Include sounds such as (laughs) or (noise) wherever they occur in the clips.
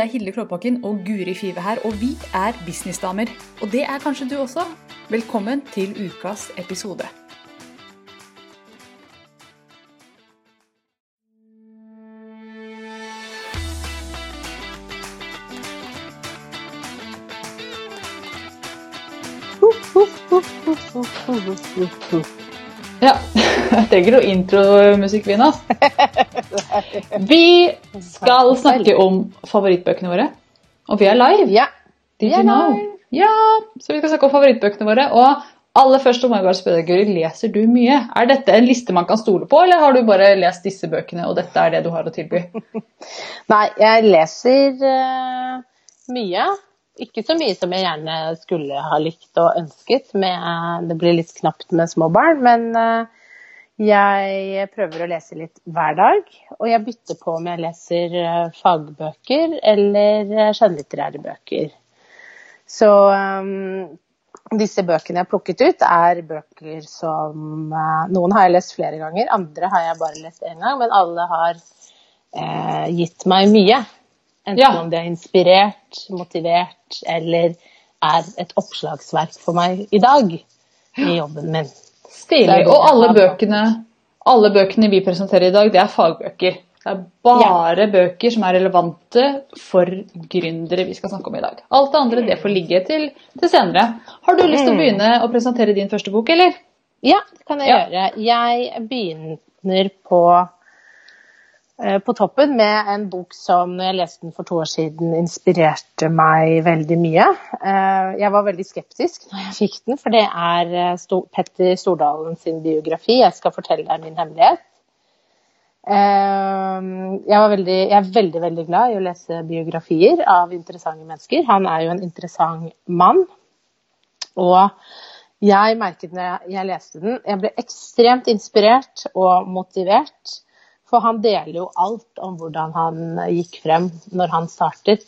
Det er Hilde Klåbakken og Guri Five her, og vi er businessdamer. Og det er kanskje du også. Velkommen til ukas episode. Ja, jeg (laughs) trenger noe intromusikk, Vina. (laughs) Vi skal snakke om favorittbøkene våre. Og vi er live. Ja. Vi er live. Ja, så vi skal snakke om favorittbøkene våre. Og aller først må jeg bare spørre Guri, leser du mye? Er dette en liste man kan stole på, eller har du bare lest disse bøkene, og dette er det du har å tilby? (laughs) Nei, jeg leser uh, mye. Ikke så mye som jeg gjerne skulle ha likt og ønsket. Med, det blir litt knapt med små barn. Men eh, jeg prøver å lese litt hver dag. Og jeg bytter på om jeg leser eh, fagbøker eller eh, skjønnlitterære bøker. Så um, disse bøkene jeg har plukket ut, er bøker som uh, Noen har jeg lest flere ganger, andre har jeg bare lest én gang. Men alle har uh, gitt meg mye. Enten Ja. om det er inspirert, motivert eller er et oppslagsverk for meg i dag i jobben min. Stilig. Og alle bøkene, alle bøkene vi presenterer i dag, det er fagbøker. Det er bare bøker som er relevante for gründere vi skal snakke om i dag. Alt det andre det får ligge til, til senere. Har du lyst til å Mm. begynne å presentere din første bok, eller? Ja, det kan jeg Ja. gjøre. Jeg begynner på, på toppen med en bok som når jeg leste den for to år siden, inspirerte meg veldig mye. Eh, Jeg var veldig skeptisk når jeg fikk den, for det er eh, Petter Stordalen sin biografi. Jeg skal fortelle deg min hemmelighet. Eh, Jeg, veldig, jeg er veldig, veldig glad i å lese biografier av interessante mennesker. Han er jo en interessant mann. Og jeg merket når jeg leste den, jeg ble ekstremt inspirert og motivert. For han deler jo alt om hvordan han gikk frem når han startet.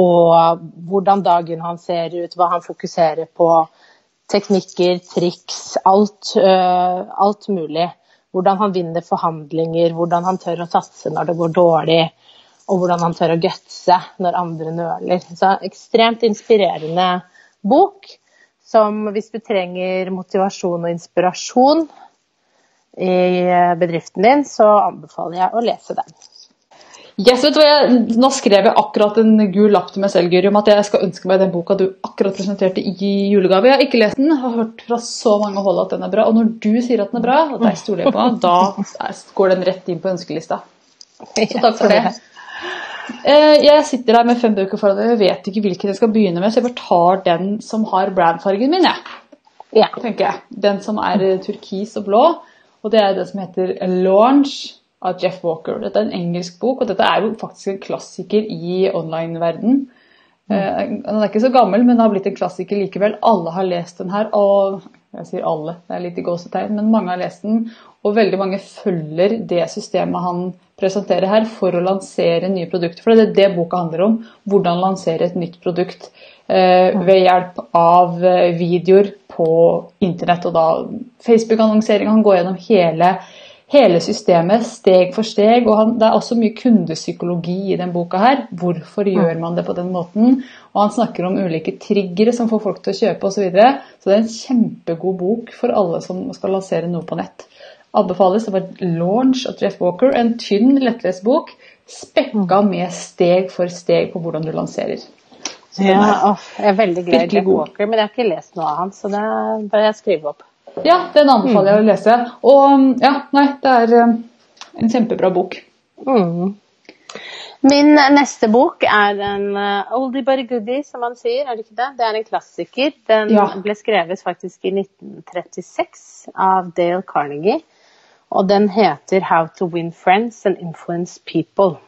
Og hvordan dagen han ser ut, hva han fokuserer på. Teknikker, triks, alt, uh, alt mulig. Hvordan han vinner forhandlinger, hvordan han tør å satse når det går dårlig. Og hvordan han tør å gutse når andre nøler. Så ekstremt inspirerende bok som hvis du trenger motivasjon og inspirasjon i bedriften din, så anbefaler jeg å lese den. Yes, vet du hva? Jeg, nå skrev jeg akkurat en gul lapp til meg selv Guri, om at jeg skal ønske meg den boka du akkurat presenterte i julegave. Jeg har ikke lest den, jeg har hørt fra så mange hold at den er bra. Og når du sier at den er bra, og deg stoler jeg på, (laughs) da går den rett inn på ønskelista. Så takk for det. Eh, Jeg sitter der med fem bøker foran meg, jeg vet ikke hvilken jeg skal begynne med, så jeg bare tar den som har brandfargen min, jeg. Ja. tenker jeg. Den som er eh, turkis og blå, og det er det som heter Launch av Jeff Walker. Dette er en engelsk bok, og dette er jo faktisk en klassiker i online-verden. Mm. Den er ikke så gammel, men den har blitt en klassiker likevel. Alle har lest den her, og jeg sier alle, det er litt i gåsetegn, men mange har lest den. Og veldig mange følger det systemet han presenterer her for å lansere nye produkter. For det er det boka handler om. Hvordan lansere et nytt produkt eh, ved hjelp av eh, videoer på internett. Og da Facebook-annonsering. Han går gjennom hele, hele systemet steg for steg. Og han, det er også mye kundepsykologi i den boka her. Hvorfor gjør man det på den måten? Og han snakker om ulike triggere som får folk til å kjøpe osv. Så, videre. så det er en kjempegod bok for alle som skal lansere noe på nett. Anbefales. Det var 'Launch' av Jeff Walker. En tynn, lettlest bok spekka med steg for steg på hvordan du lanserer. Ja, åh, jeg er veldig glad i Jack god. Walker, men jeg har ikke lest noe av han, så det bør jeg skrive opp. Ja, den anbefaler jeg å lese. Og ja, nei, det er eh, en kjempebra bok. Mm. Min neste bok er en uh, oldie but goodie, som man sier. er Det ikke det? Det er en klassiker. Den Ja. ble skrevet faktisk i 1936 av Dale Carnegie. Og den heter How to Win Friends and Influence People.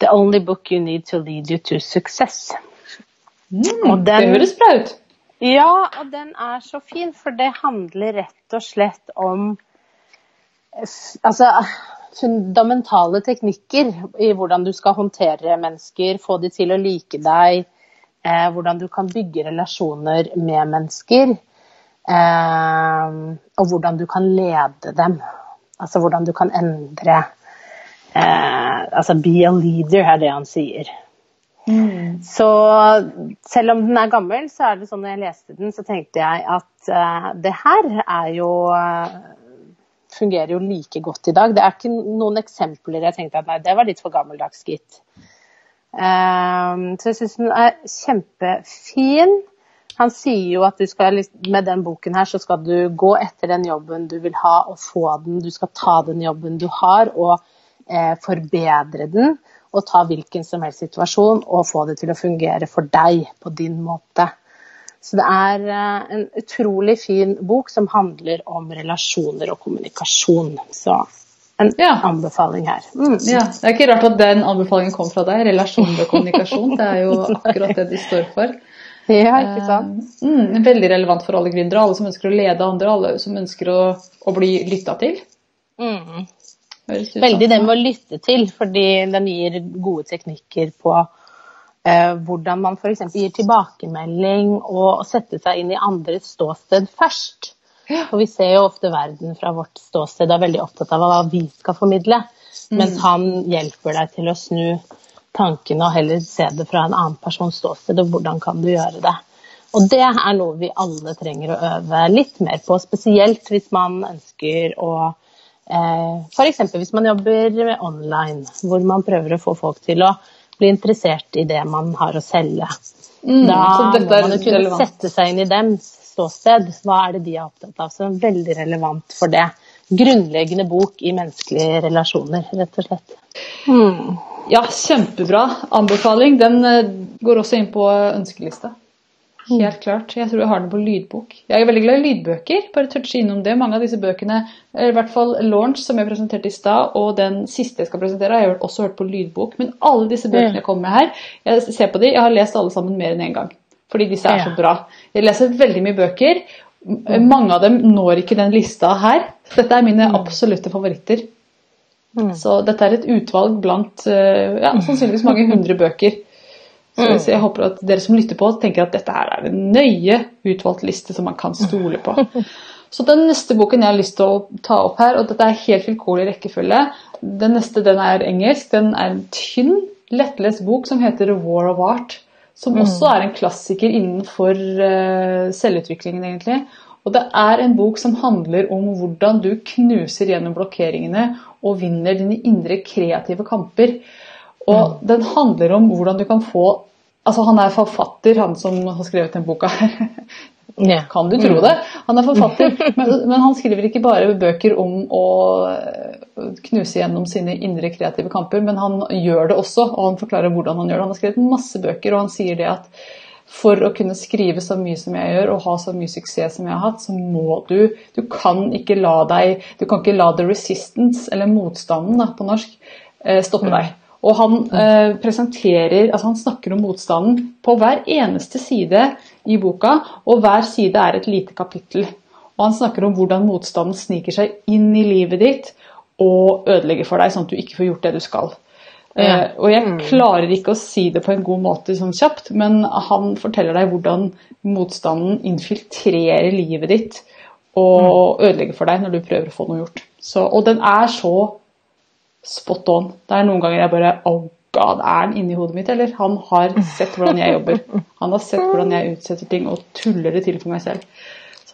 The only book you need to lead you to success. Og Det den- høres bra ut. Ja, og den er så fin, for det handler rett og slett om altså, fundamentale teknikker i hvordan du skal håndtere mennesker, få de til å like deg, eh, hvordan du kan bygge relasjoner med mennesker, eh, og hvordan du kan lede dem. Altså hvordan du kan endre eh, Altså be a leader, er det han sier. Mm. Så selv om den er gammel, så er det sånn når jeg leste den, så tenkte jeg at uh, det her er jo uh, fungerer jo like godt i dag. Det er ikke noen eksempler jeg tenkte at nei, det var litt for gammeldags, gitt. Um, så jeg syns den er kjempefin. Han sier jo at skal, med den boken her så skal du gå etter den jobben du vil ha og få den. Du skal ta den jobben du har og eh, forbedre den. Og ta hvilken som helst situasjon og få det til å fungere for deg på din måte. Så det er eh, en utrolig fin bok som handler om relasjoner og kommunikasjon. Så en ja. anbefaling her. Mm. Ja, Det er ikke rart at den anbefalingen kom fra deg. Relasjoner og kommunikasjon. Det er jo akkurat det de står for. Ja, ikke sant? Eh, mm, veldig relevant for alle gründere, alle som ønsker å lede andre, alle som ønsker å, å bli lytta til. Mm. Veldig det med å lytte til, fordi den gir gode teknikker på eh, hvordan man f.eks. gir tilbakemelding og setter seg inn i andres ståsted først. For vi ser jo ofte verden fra vårt ståsted og er veldig opptatt av hva vi skal formidle. Mens mm. han hjelper deg til å snu tankene og heller se det fra en annen persons ståsted, og hvordan kan du gjøre det. Og det er noe vi alle trenger å øve litt mer på, spesielt hvis man ønsker å F.eks. hvis man jobber online, hvor man prøver å få folk til å bli interessert i det man har å selge. Mm, da må man jo kunne relevant. sette seg inn i dems ståsted. Hva er det de er opptatt av? Så veldig relevant for det. Grunnleggende bok i menneskelige relasjoner, rett og slett. Mm. Ja, kjempebra anbefaling. Den eh, går også inn på ønskeliste. Helt klart. Jeg tror jeg har den på lydbok. Jeg er veldig glad i lydbøker. Bare touche innom det. Mange av disse bøkene, i hvert fall Launch, som jeg presenterte i stad, og den siste jeg skal presentere, har jeg også hørt på lydbok. Men alle disse bøkene jeg kommer med her, jeg ser på de, jeg har lest alle sammen mer enn én en gang. Fordi disse er så bra. Jeg leser veldig mye bøker. Mange av dem når ikke den lista her. Dette er mine absolutte favoritter. Mm. Så dette er et utvalg blant eh, ja, sannsynligvis mange hundre bøker. Så, mm. så, jeg håper at dere som lytter på, tenker at dette her er en nøye utvalgt liste som man kan stole på. (laughs) Så den neste boken jeg har lyst til å ta opp her, og dette er helt vilkårlig rekkefølge Den neste den er engelsk. Den er en tynn, lettlest bok som heter War of Art. Som mm. også er en klassiker innenfor uh, selvutviklingen, egentlig. Og det er en bok som handler om hvordan du knuser gjennom blokkeringene og vinner dine indre kreative kamper. Og mm. den handler om hvordan du kan få Altså, han er forfatter, han som har skrevet den boka. Yeah. (laughs) Kan du tro mm. det? Han er forfatter, (laughs) men, men, han skriver ikke bare bøker om å eh, knuse gjennom sine indre kreative kamper, men han gjør det også, og han forklarer hvordan han gjør det. Han har skrevet masse bøker, og han sier det at for å kunne skrive så mye som jeg gjør og ha så mye suksess som jeg har hatt, så må du Du kan ikke la deg Du kan ikke la the resistance, eller motstanden da, på norsk, eh, stoppe deg. Og han eh, presenterer Altså han snakker om motstanden på hver eneste side i boka, og hver side er et lite kapittel. Og han snakker om hvordan motstanden sniker seg inn i livet ditt og ødelegger for deg, sånn at du ikke får gjort det du skal. Uh, og jeg mm. klarer ikke å si det på en god måte sånn kjapt, men han forteller deg hvordan motstanden infiltrerer livet ditt og mm. ødelegger for deg når du prøver å få noe gjort. Så, og den er så spot on. Det er noen ganger jeg bare Oh god, er den inni hodet mitt, eller? Han har sett hvordan jeg jobber. Han har sett hvordan jeg utsetter ting og tuller det til for meg selv.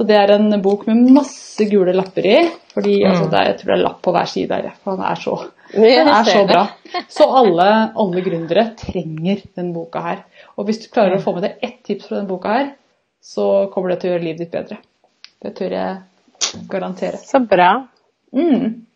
Så det er en bok med masse gule lapper i. fordi altså, mm. er, Jeg tror det er lapp på hver side der. For han er så, den er så bra. Så alle, alle gründere trenger den boka her. Og hvis du klarer å få med deg ett tips fra den boka her, så kommer det til å gjøre livet ditt bedre. Det tør jeg garantere. Så bra. Mm.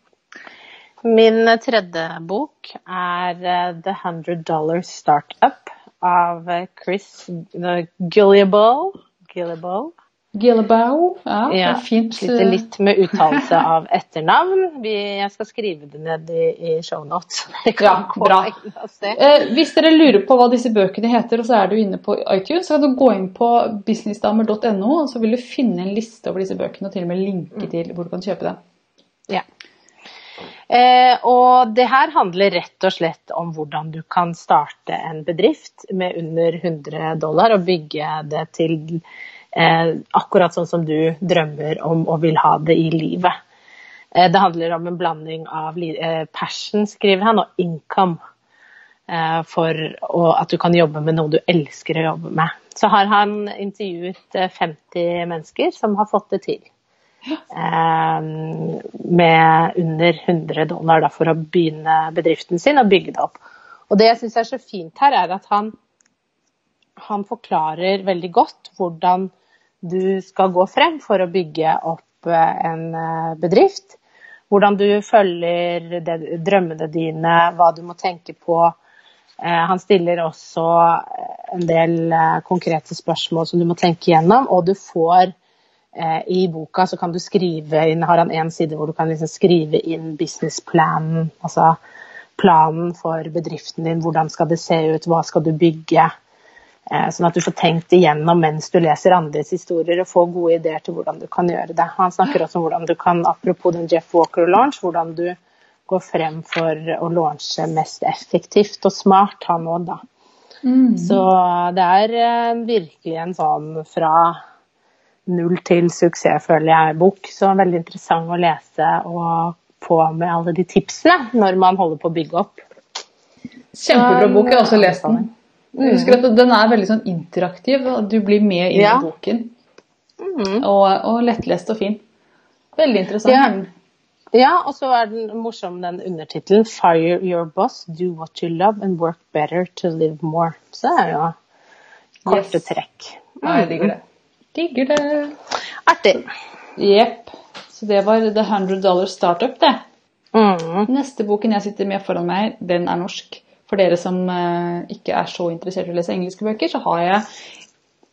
Min tredje bok er eh, The Hundred Dollar Startup av Chris Gilliable. Gilliable. Gillebau. Ja, ja, fint. Sliter eh. litt med uttalelse av etternavn. jeg skal skrive det ned i, i shownotes. Ja, bra. Eh, hvis dere lurer på hva disse bøkene heter, og så er du inne på iTunes, så kan du gå inn på businessdamer.no, og så vil du finne en liste over disse bøkene, og til og med linke mm. til hvor du kan kjøpe dem. Ja. Eh, og det her handler rett og slett om hvordan du kan starte en bedrift med under 100 dollar og bygge det til Eh, akkurat sånn som du drømmer om og vil ha det i livet. Eh, det handler om en blanding av eh, passion, skriver han, og income. eh, for å, at du kan jobbe med noe du elsker å jobbe med. Så har han intervjuet 50 mennesker som har fått det til. Eh, med under 100 dollar da, for å begynne bedriften sin og bygge det opp. Og det jeg syns er så fint her, er at han, han forklarer veldig godt hvordan du skal gå frem for å bygge opp en bedrift hvordan du følger det, drømmene dine, hva du må tenke på. Eh, han stiller også en del eh, konkrete spørsmål som du må tenke gjennom, og du får eh, i boka så kan du skrive inn, har han en side hvor du kan liksom skrive inn businessplanen, altså planen for bedriften din, hvordan skal det se ut, hva skal du bygge. Eh, sånn at du får tenkt igjennom mens du leser andres historier og får gode ideer til hvordan du kan gjøre det. Han snakker også om hvordan du kan, apropos den Jeff Walker-launch, hvordan du går frem for å launche mest effektivt og smart, han òg, da. Mm. Så det er eh, virkelig en sånn fra null til suksess, føler jeg, bok. Så veldig interessant å lese og få med alle de tipsene når man holder på å bygge opp. Kjempebra bok, jeg har også lest den. Jeg husker at Den er veldig sånn interaktiv. Du blir med inn ja. i boken. Mm. Og, og, lettlest og fin. Veldig interessant. Ja, ja og så er den morsom den undertittelen 'Fire your boss, do what you love and work better to live more'. Så det er jo korte yes. trekk. Mm. Ja, jeg digger det. Digger det. Artig. Jepp. Så det var The 100 Dollar Startup, det. Mm. Neste boken jeg sitter med foran meg, den er norsk. For dere som uh, ikke er så interessert i å lese engelske bøker, så har jeg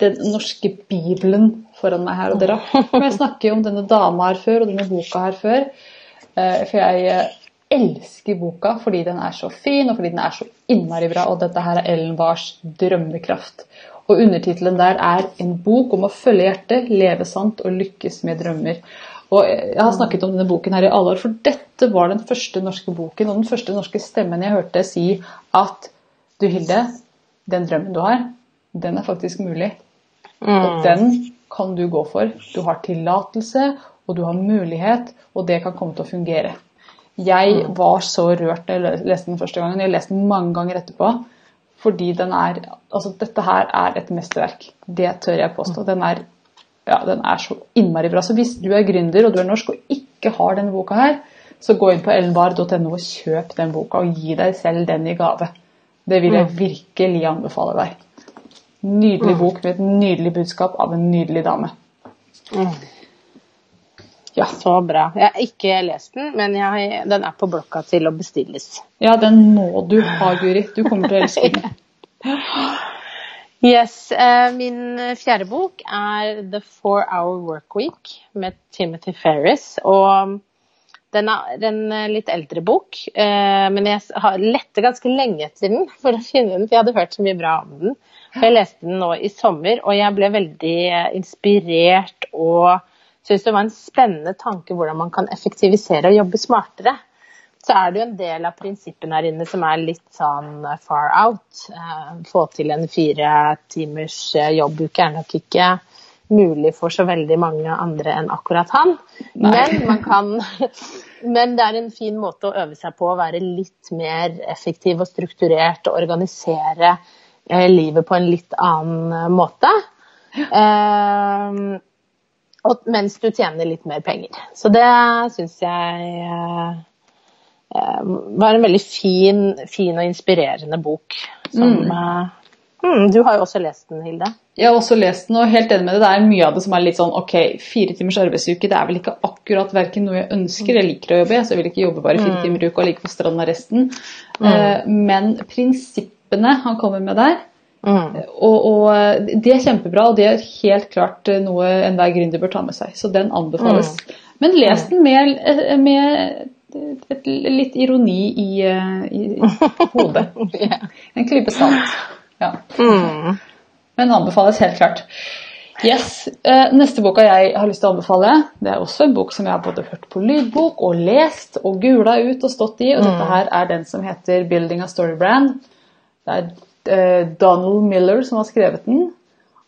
den norske bibelen foran meg her. Og dere har jeg snakket om denne dama her før, og denne boka her før. Uh, for jeg eh, elsker boka fordi den er så fin, og fordi den er så innmari bra. Og dette her er Ellen Wars drømmekraft. Og undertittelen der er 'En bok om å følge hjertet, leve sant og lykkes med drømmer'. Og Jeg har snakket om denne boken her i alle år, for dette var den første norske boken og den første norske stemmen jeg hørte si at du Hilde, den drømmen du har, den er faktisk mulig. Mm. Og den kan du gå for. Du har tillatelse, og du har mulighet, og det kan komme til å fungere. Jeg mm. var så rørt da jeg leste den første gangen. Jeg har lest den mange ganger etterpå. Fordi den er Altså, dette her er et mesterverk. Det tør jeg påstå. Den er ja, den er så innmari bra. Så hvis du er gründer og du er norsk og ikke har denne boka her, så gå inn på ellenbar.no og kjøp den boka og gi deg selv den i gave. Det vil jeg mm. virkelig anbefale deg. Nydelig mm. bok med et nydelig budskap av en nydelig dame. Mm. Ja, så bra. Jeg har ikke lest den, men jeg, den er på blokka til å bestilles. Ja, den må du ha, Guri. Du kommer til å elske den. (laughs) Yes, eh, Min fjerde bok er The Four Hour Work Week med Timothy Ferris. Og den er en litt eldre bok, eh, men jeg lette ganske lenge etter den for å finne den, for jeg hadde hørt så mye bra om den. Jeg leste den nå i sommer, og jeg ble veldig inspirert og syntes det var en spennende tanke hvordan man kan effektivisere og jobbe smartere så er det jo en del av prinsippene her inne som er litt sånn eh, far out. Eh, få til en fire timers eh, jobbuke er nok ikke mulig for så veldig mange andre enn akkurat han. Men, kan, men det er en fin måte å øve seg på å være litt mer effektiv og strukturert og organisere livet på en litt annen måte. Mens du tjener litt mer penger. Så det syns jeg Eh, var en veldig fin, fin og inspirerende bok. Som, mm. Mm, du har jo også lest den, Hilde? Jeg har også lest den, og helt enig med det. Det er mye av det som er litt sånn ok, fire timers arbeidsuke, det er vel ikke akkurat verken noe jeg ønsker. Jeg liker å jobbe, så jeg vil ikke jobbe bare fire mm. timer i uka og ligge på stranda resten. Uh, men prinsippene han kommer med der, Mm. Og, og, Det er kjempebra, og det er helt klart noe enhver gründer bør ta med seg. Så den anbefales. Mm. Men les den med, med et, litt ironi i, eh, i, i (laughs) hodet. En klype salt. Ja. Mm. Men anbefales helt klart. Yes. Eh, neste boka jeg har lyst til å anbefale, det er også en bok som jeg har både hørt på lydbok og lest og gula ut og stått i. og Dette mm. her er den som heter 'Building a Story Brand'. Det er eh, Donald Miller som har skrevet den.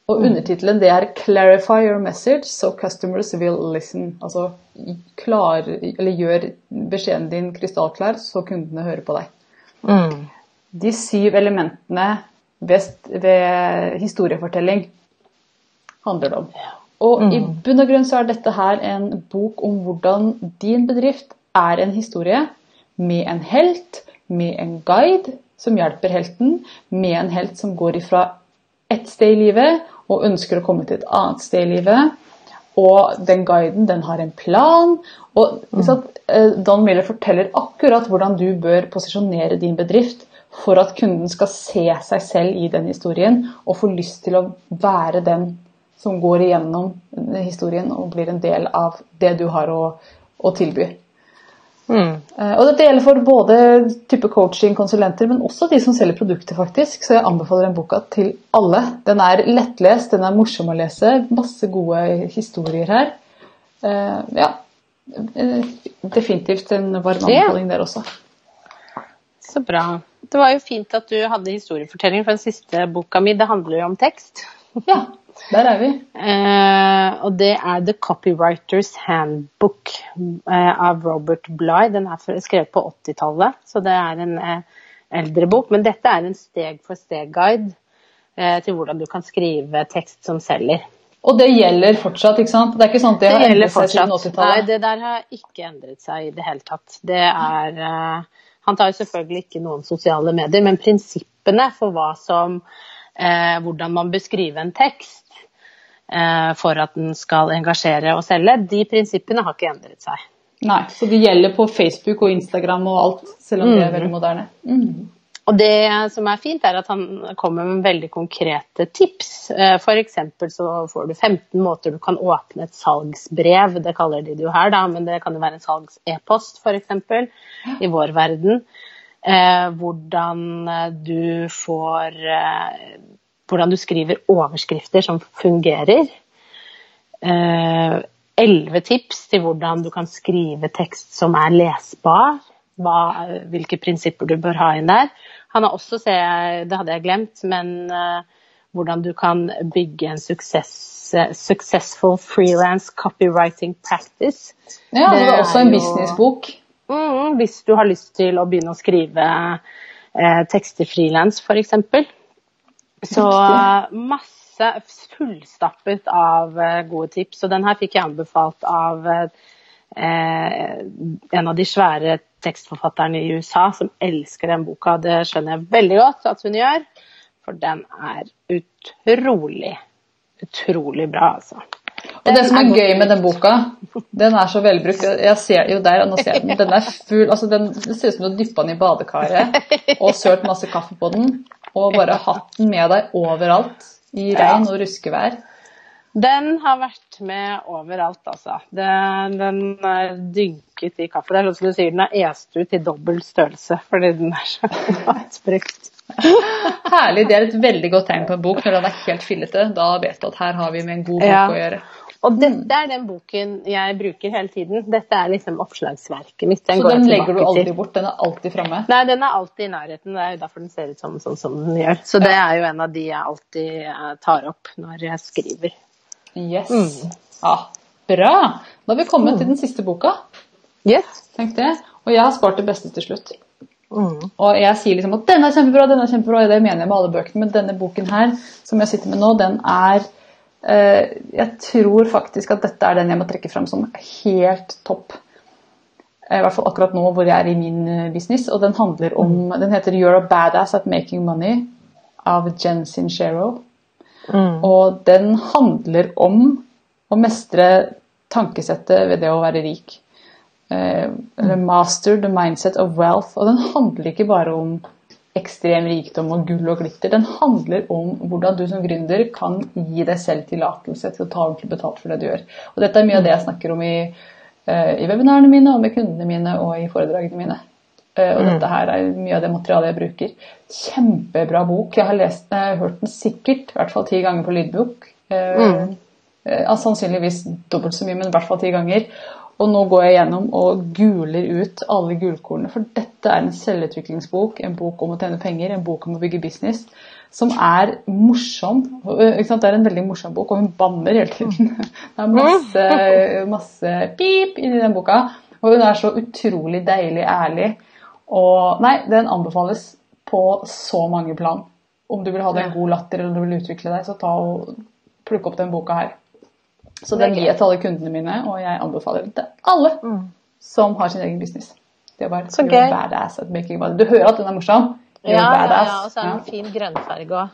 Og mm. undertittelen det er 'Clarify your message so customers will listen'. Altså klar, eller gjør beskjeden din krystallklar så kundene hører på deg. Mm. de syv elementene ved, historiefortelling handler det om. Og i Mm. bunn og grunn så er dette her en bok om hvordan din bedrift er en historie med en helt, med en guide som hjelper helten, med en helt som går ifra ett sted i livet og ønsker å komme til et annet sted i livet. Og den guiden den har en plan. Og mm. eh, Don Miller forteller akkurat hvordan du bør posisjonere din bedrift for at kunden skal se seg selv i den historien og få lyst til å være den som går igjennom historien og blir en del av det du har å, å tilby. Mm. Eh, Og dette gjelder for både type coaching-konsulenter, men også de som selger produkter, faktisk. Så jeg anbefaler den boka til alle. Den er lettlest, den er morsom å lese. Masse gode historier her. Eh, Ja. eh, Definitivt en varm anbefaling der også. Så bra. Det var jo fint at du hadde historiefortelling, for den siste boka mi det handler jo om tekst. Ja, (laughs) der er vi. Eh, og det er The Copywriters Handbook eh, av Robert Bly. Den er for- skrevet på 80-tallet, så det er en eh, eldre bok. Men dette er en steg-for-steg-guide eh, til hvordan du kan skrive tekst som selger. Og det gjelder fortsatt, ikke sant? Det er ikke sånn at det, Det har gjelder fortsatt. seg siden fortsatt. Nei, 80-tallet. det der har ikke endret seg i det hele tatt. Det er Han tar jo selvfølgelig ikke noen sosiale medier, men prinsippene for hva som eh, Hvordan man beskriver en tekst eh, for at den skal engasjere og selge, de prinsippene har ikke endret seg. Nei, Så det gjelder på Facebook og Instagram og alt, selv om det er veldig moderne. Mm. Og det som er fint, er at han kommer med veldig konkrete tips. F.eks. For eksempel så får du 15 måter du kan åpne et salgsbrev. Det kaller de det jo her, da, men det kan jo være en salgs-e-post, f.eks. I vår verden. Eh, Hvordan eh, du får eh, Hvordan du skriver overskrifter som fungerer. Eh, Elleve tips til hvordan du kan skrive tekst som er lesbar. Hva, hvilke prinsipper du bør ha inn der. Han har også, jeg, det hadde jeg glemt, men hvordan du kan bygge en success, successful freelance copywriting practice. Ja, altså det er også en businessbok. Mm, hvis du har lyst til å begynne å skrive eh, tekster frilans, f.eks. Så eh, masse fullstappet av eh, gode tips. Og den her fikk jeg anbefalt av eh, en av de svære tekstforfatterne i USA som elsker den boka. Det skjønner jeg veldig godt at hun gjør, for den er utrolig, utrolig bra, altså. Og det som er gøy med den boka, (laughs) den er så velbrukt. Jeg ser jo der, og nå ser jeg den. Den er full, altså den, Det ser ut som du har dyppa den i badekaret og sølt masse kaffe på den. Og bare hatt den med deg overalt i regn og ruskevær. Den har vært med overalt, altså. Den, den er dynket i kaffe. Det er sånn som du sier, den er est ut i dobbel størrelse fordi den er så (laughs) godt brukt. (laughs) Herlig. Det er et veldig godt tegn på en bok når den er helt fillete. Da vet du at her har vi med en god bok Ja. å gjøre. Og dette er den boken jeg bruker hele tiden. Dette er liksom oppslagsverket mitt. Den Så den legger du aldri til. bort. Den er alltid framme. Nei, den er alltid i nærheten. Det er jo derfor den ser ut som, sånn som den gjør. Så det er jo en av de jeg alltid eh, tar opp når jeg skriver. Yes. Mm. Ja, bra. Da har vi kommet til den siste boka. Yes. tenkte jeg. Og jeg har spart det beste til slutt. Mm. Og jeg sier liksom at denne er kjempebra, denne er kjempebra, og det mener jeg med alle bøkene, men denne boken her, som jeg sitter med nå, den er eh, Jeg tror faktisk at dette er den jeg må trekke fram som helt topp. Eh, I hvert fall akkurat nå hvor jeg er i min eh, business. Og den handler om Den heter 'You're a Badass at Making Money' av Jen Sincero. Mm. Og den handler om å mestre tankesettet ved det å være rik. Eh, eller master the mindset of wealth. Og den handler ikke bare om ekstrem rikdom og gull og glitter. Den handler om hvordan du som gründer kan gi deg selv tillatelse til å ta ordentlig betalt for det du gjør. Og dette er mye av det jeg snakker om i, eh, i webinarene mine og med kundene mine og i foredragene mine. Eh, og dette her er mye av det materialet jeg bruker. Kjempebra bok. Jeg har lest jeg har hørt den sikkert i hvert fall ti ganger på lydbok. Eh, sannsynligvis dobbelt så mye, men i hvert fall ti ganger. Og nå går jeg gjennom og guler ut alle gullkornene, for dette er en selvutviklingsbok, en bok om å tjene penger, en bok om å bygge business, som er morsom. Det er en veldig morsom bok, og hun banner hele tiden. Det er masse, masse pip inni den boka, og hun er så utrolig deilig ærlig. Og nei, den anbefales på på så mange plan. Om du vil ha deg en god latter eller om du vil utvikle deg, så ta og plukk opp den boka her. Så den gir jeg til alle kundene mine, og jeg anbefaler den til alle som har sin egen business. Det er bare Så gøy. badass at making money. Du hører at den er morsom. Ja, ja, ja, og så er det Ja. fin grønnfarge òg.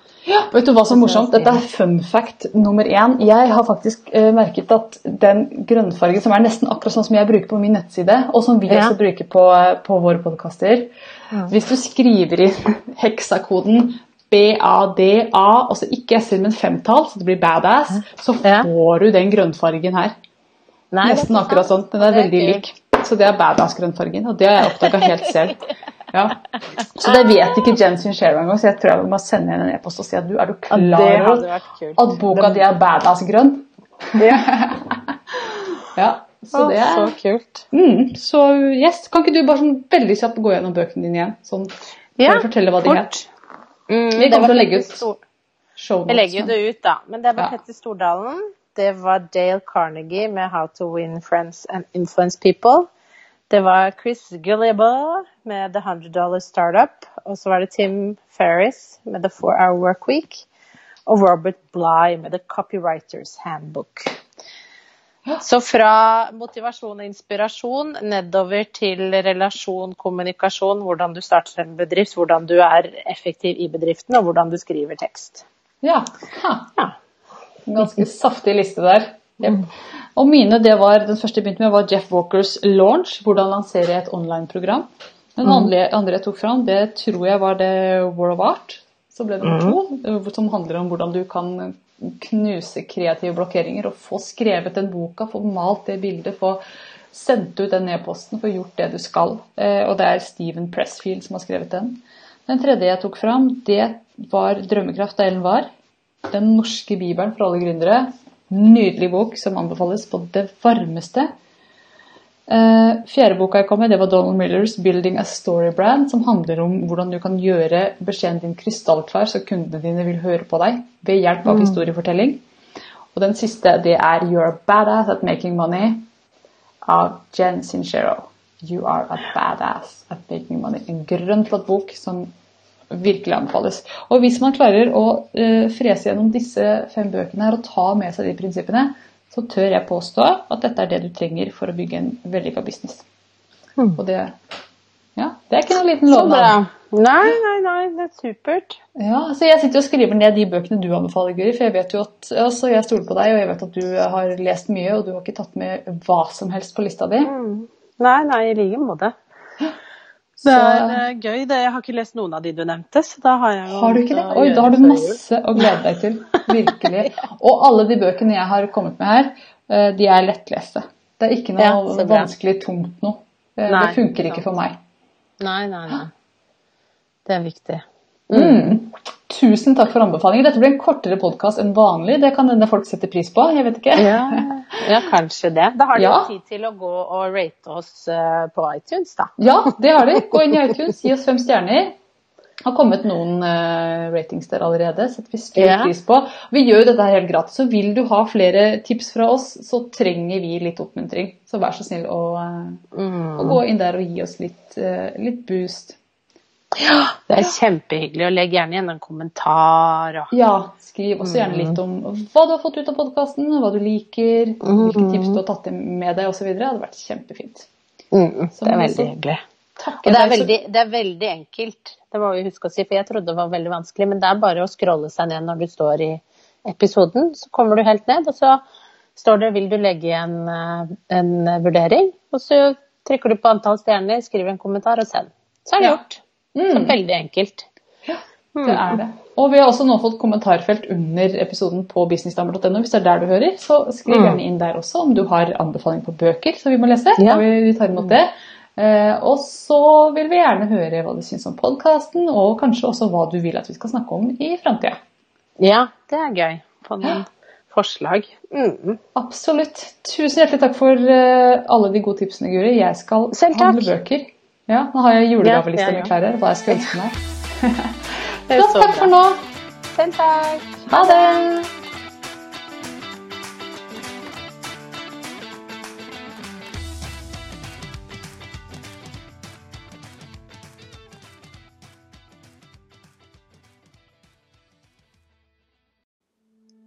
Vet du hva som er morsomt? Dette er fun fact nummer én. Jeg har faktisk uh, merket at den grønnfargen som er nesten akkurat sånn som jeg bruker på min nettside, og som vi Ja. også bruker på, på våre podkaster Hvis du skriver inn (laughs) heksakoden BADA, altså ikke S-er, men femtall, så det blir badass, så får du den grønnfargen her. Nei, Nesten akkurat sånn. Den er veldig lik. Så det er badass-grønnfargen, og det har jeg oppdaga helt selv. Ja. Så det vet ikke Jen Sincero engang, så jeg tror jeg må sende henne en e-post og si at du er du klar over at boka di er badass-grønn? (laughs) Ja, så det er Så kult. mm, Så yes, kan ikke du bare sånn veldig kjapt gå gjennom bøkene dine igjen? Sånn, Ja, fortelle hva de het. Mm, Vi kommer til å legge ut show notes. Jeg legger jo det ut, da. Men det var Ja. Petter Stordalen. Det var Dale Carnegie med 'How to Win Friends and Influence People'. Det var Chris Gullible med 'The $100 Dollar Startup'. Og så var det Tim Ferris med 'The Four Hour Work Week'. Og Robert Bly med 'The Copywriters Handbook'. Så fra motivasjon og inspirasjon nedover til relasjon, kommunikasjon, hvordan du starter en bedrift, hvordan du er effektiv i bedriften, og hvordan du skriver tekst. Ja. Ja. En ganske saftig liste der. Yep. Og mine, det var, Den første jeg begynte med, var Jeff Walkers launch. Hvordan lansere et online-program. Den andre, andre jeg tok fram, det tror jeg var det War of Art. Så ble det nummer to, eh, som handler om hvordan du kan knuse kreative blokkeringer og få skrevet den boka, få malt det bildet, få sendt ut den e-posten, få gjort det du skal. Eh, Og det er Steven Pressfield som har skrevet den. Den tredje jeg tok fram, det var 'Drømmekraft' av Ellen Wahr. Den norske bibelen for alle gründere. Nydelig bok som anbefales på det varmeste. Eh, Fjerde boka jeg kom med, det var Donald Millers 'Building a Story Brand', som handler om hvordan du kan gjøre beskjeden din krystallklar så kundene dine vil høre på deg ved hjelp av historiefortelling. Og den siste, det er 'You're a badass at making money' av Jen Sincero. You are a badass at making money. En grønn, flott bok som virkelig anbefales. Og hvis man klarer å eh, frese gjennom disse fem bøkene her og ta med seg de prinsippene, så tør jeg påstå at dette er det du trenger for å bygge en vellykka business. Og det, ja, det er ikke noen liten lovnad. Nei, nei, nei, det er supert. Ja, så Jeg sitter og skriver ned de bøkene du anbefaler, Guri. For jeg vet jo at altså, jeg stoler på deg, og jeg vet at du har lest mye, og du har ikke tatt med hva som helst på lista di. Nei, nei, i like måte. Det er eh, gøy. Det, jeg har ikke lest noen av de du nevnte, så da har jeg jo har du ikke det? Oi, da har du masse å glede deg til. Virkelig. Og alle de bøkene jeg har kommet med her, eh, de er lettleste. Det er ikke noe Ja, vanskelig, tungt noe. Eh, Nei, det funker sant. ikke for meg. Nei, nei, nei. Det er viktig. Mm. Tusen takk for anbefalingen. Dette blir en kortere podkast enn vanlig. Det kan hende folk setter pris på. Jeg vet ikke. Ja, (laughs) ja kanskje det. Da har de Ja. tid til å gå og rate oss eh, på iTunes, da. Ja, det har de. Gå inn i iTunes, gi oss fem stjerner. Det har kommet noen eh, ratings der allerede, setter vi stor pris på. Vi gjør jo dette her helt gratis, så vil du ha flere tips fra oss, så trenger vi litt oppmuntring. Så vær så snill å, mm. å gå inn der og gi oss litt, eh, litt boost. Det er kjempehyggelig. og Legg gjerne igjen en kommentar. Og... Ja, skriv også gjerne litt om hva du har fått ut av podkasten, hva du liker, hvilke tips du har tatt med deg osv. Det hadde vært kjempefint. Mm, det er veldig hyggelig. Takk. Og det er, veldig, det er veldig enkelt. Det må vi huske å si, for jeg trodde det var veldig vanskelig. Men det er bare å scrolle seg ned når du står i episoden. Så kommer du helt ned, og så står det 'Vil du legge igjen eh, en vurdering?' Og så trykker du på antall stjerner, skriver en kommentar og send. Så er det Ja. gjort. Så veldig enkelt. Det er det. Og vi har også nå fått kommentarfelt under episoden på businessdamer.no. Hvis det er der du hører, så skriv gjerne inn der også om du har anbefaling på bøker som vi må lese. Ja. Vi, tar imot det. Eh, og så vil vi gjerne høre hva du syns om podkasten, og kanskje også hva du vil at vi skal snakke om i framtida. Ja, det er gøy. Få noen forslag. Mm. Absolutt. Tusen hjertelig takk for eh, alle de gode tipsene, Guri. Jeg skal handle bøker. Ja, Nå har jeg julegavelista Ja, ja, mi ja. klar her, hva jeg skal ønske meg. (laughs) Flott. takk for nå. Selv takk. Ha det!